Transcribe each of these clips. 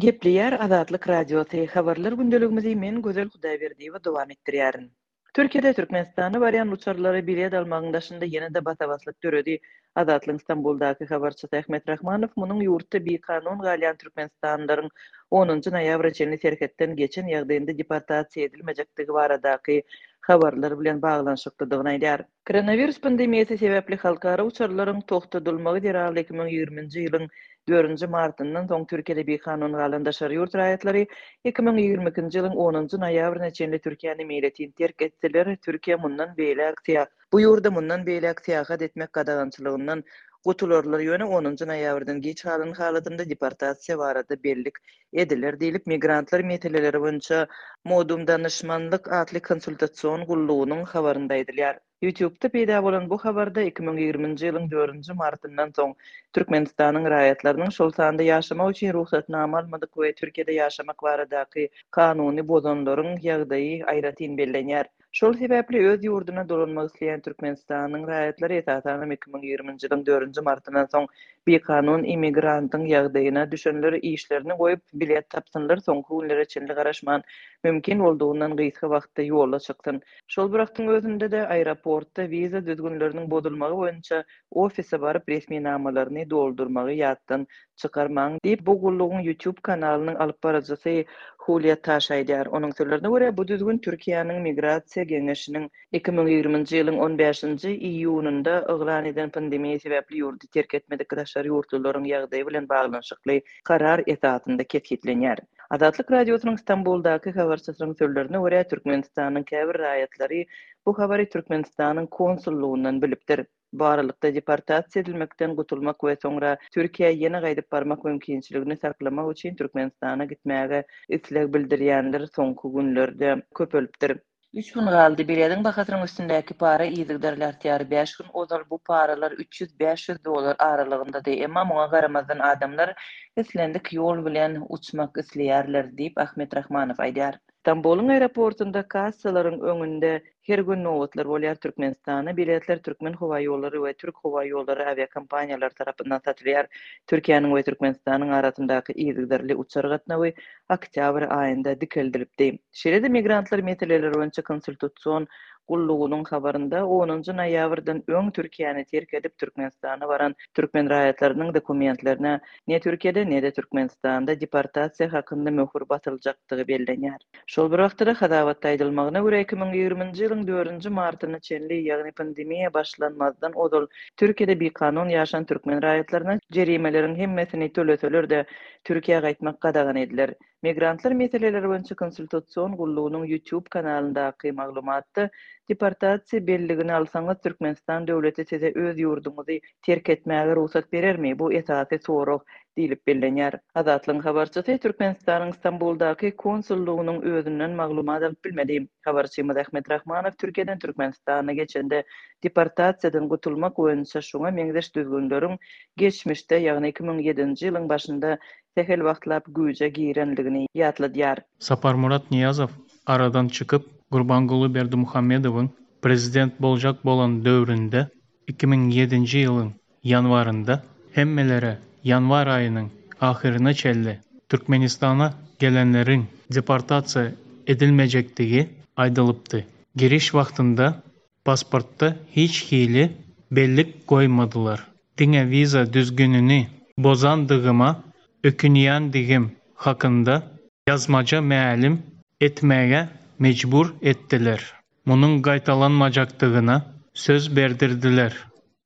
Gepleýär Azatlyk Radiosy, Habarlar gündeligimizi men Gözel Hudaýberdiýewa dowam etdirýärin. Türkiýede Türkmenistana barýan uçarlara bilet almagyň daşynda ýene-de basa-baslyk döredi. Azatlygyň Stambuldaky habarçysy Ahmet Rahmanow munuň ýurtda bikanun galýan türkmenistanlylaryň onunjy noýabra çenli serhetden geçen ýagdaýynda deportasiýa edilmejekdigi baradaky habarlar bilen baglanyşyklydygyny aýdýar. Koronawirus pandemiýasy sebäpli halkara uçarlaryň togtadylmagy zerarly iki müň ýigriminji ýylyň dördünji martyndan soň Türkiýede bikanun galan daşary ýurt raýatlary iki müň ýigrimi ikinji ýylyň onunjy noýabryna çenli Türkiýäni meýletin terk etseler, Türkiýä mundan beýläk syýa bu ýurda mundan beýläk syýahat etmek gadagançylygyndan gutularlar, ýöne onunjy noýabrdan giç galan halatynda deportasiýa barada bellik ediler diýlip, migrantlar meseleleri boýunça Modum danyşmanlyk atly konsultasion gullugynyň habarynda aýdylýar. Ýutubda peýda bolan bu habarda iki müň ýigrimi nji ýylyň dördünji martyndan soň Türkmenistanyň raýatlarynyň, şol sanda ýaşamak üçin rugsatnama almadyk we Türkiýede ýaşamak baradaky kanuny bozanlaryň ýagdaýy aýratyn bellenýär. Şol sebäpli öz ýurduna dolanmak isleýän Türkmenistanyň raýatlary esasanam iki müň ýigriminji ýylyň dördünji martyndan soň bikanun immigrantyň ýagdaýyna düşenler işlerini goýup bilet tapsynlar soňky günlere çenli garaşman mümkin boldugyndan gysga wagtda ýola çyksyn. Şol bir wagtyň özünde-de aeroportda wiza düzgünleriniň bozulmagy boýunça ofise baryp resminamalaryny doldurmagy ýatdan çykarmaň diýip, bu gullugyň YouTube kanalynyň alyp baryjysy Hulýa Taş aýdýar. Onuň sözlerine görä, bu düzgün Türkiýäniň Migrasiýa geňeşiniň iki müň ýigriminji ýylyň on bäşinji iýunynda yglan eden pandemiýa sebäpli ýurdy terk etmedik daşary ýurtlularyň ýagdaýy bilen baglanyşykly karar esasynda kesgitlenýär. Azatlyk Radiosynyň Stambuldaky habarçysynyň sözlerine görä, Türkmenistanyň käbir raýatlary bu habary Türkmenistanyň konsullygyndan bilipdir. Bu aralykda deportasiýa edilmekden gutulmak we soňra Türkiýä ýene gaýdyp barmak mümkinçiligini saklamak üçin Türkmenistana gitmäge isleg bildirýänler soňky günlerde köpelipdir. Üç gün galdy, bileziň bahasynyň üstündäki para yzygiderli artýar. Bäş gün ozal bu paralar üç ýüz, bäş ýüz dollar aralygyndady, emma muňa garamazdan adamlar islendik ýol bilen uçmak isleýärler, diýip, Ahmet Rahmanow aýdýar. Stambulyň aeroportynda kassalaryň öňünde her gün nobatlar bolýar, Türkmenistana biletler Türkmen howa ýollary we Türk howa ýollary awiakompaniýalary tarapyndan satylýar. Türkiýäniň we Türkmenistanyň arasyndaky yzygiderli uçar gatnawy oktýabr aýynda dikeldilipdi. Şeýle-de migrantlar meseleleri boýunça konsultasion gullugynyň habarynda onunjy noýabrdan öň Türkiýäni terk edip Türkmenistana baran türkmen raýatlarynyň dokumentlerine Ne Türkiýede, ne-de Türkmenistanda deportasiýa hakynda möhür basyljakdygy bellenýär. Şol bir wagtda-da, hasabatda aýdylmagyna görä, iki müň ýigriminji ýylyň dördünji martyna çenli, ýagny pandemiýa başlanmazdan ozal Türkiýede bikanun ýaşan türkmen raýatlaryna jerimeleriň hemmesini töleseler-de, Türkiýä gaýtmak gadagan ediler. Migrantlar meseleleri boýunça konsultasion gullugynyň YouTube kanalyndaky maglumatda deportasiýa belligini alsaňyz Türkmenistan döwleti size öz ýurduňyzy terk etmäge rugsat berermi, bu esasy sorag diýlip bellenýär. Azatlygyň habarçysy Türkmenistanyň Stambuldaky konsullygynyň özünden maglumat alyp bilmedi. Habarçymyz Ahmet Rahmanow Türkiýeden Türkmenistana geçende deportasiýadan gutulmak boýunça şuňa meňzeş düzgünleriň geçmişde ýagny iki müň ýedinji ýylyň başynda sähel wagtlap güýje girendigini ýatladýar. Saparmyrat Nyýazow aradan çykyp, Gurbanguly Berdimuhamedowyň prezident boljak bolan döwründe iki müň ýedinji ýylyň ýanwarynda hemmelere ýanwar aýynyň ahyryna çenli Türkmenistana gelenleriň deportasiýa edilmejekdigi aýdylypdy. Giriş wagtynda Pasportda hiç hili bellik goýmadylar. Diňe wiza düzgünini bozandygyma ökünýändigim hakynda ýazmaça mälim etmäge mejbur etdiler. Munuň gaýtalanmajakdygyna söz berdirdiler.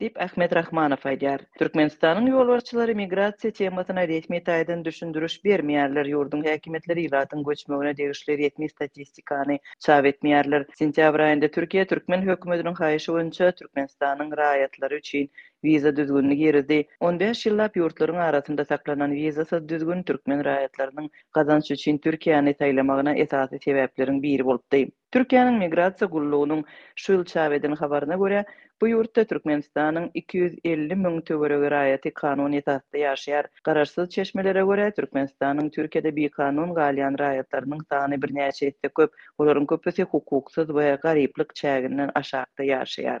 diýip, Ahmet Rahmanow aýdýar. Türkmenistanyň ýolbaşçylary migrasiýa temasyna resmi taýdan düşündiriş bermeýärler, ýurduň häkimiýetleri ilatyň göçmegine degişli resmi statistikany çap etmeýärler. Sentýabr aýynda Türkiýe türkmen hökümetiniň haýyşy boýunça Türkmenistanyň raýatlary üçin wiza düzgünini girizdi. On bäş ýyllap ýurtlaryň arasynda saklanan wizasyz düzgün türkmen raýatlarynyň gazanç üçin Türkiýäni saýlamagyna esasy sebäpleriň biri bolupdy. Türkiýäniň Migrasiýa gullugynyň şu ýyl çap eden habaryna görä, bu ýurtda Türkmenistanyň iki ýüz elli müň töweregi raýaty kanun esasda ýaşaýar. Garaşsyz çeşmelere görä, Türkmenistanyň Türkiýede bikanun galýan raýatlarynyň sany birnäçe esse köp. Olaryň köpüsi hukuksyz we garyplyk çäginden aşakda ýaşaýar.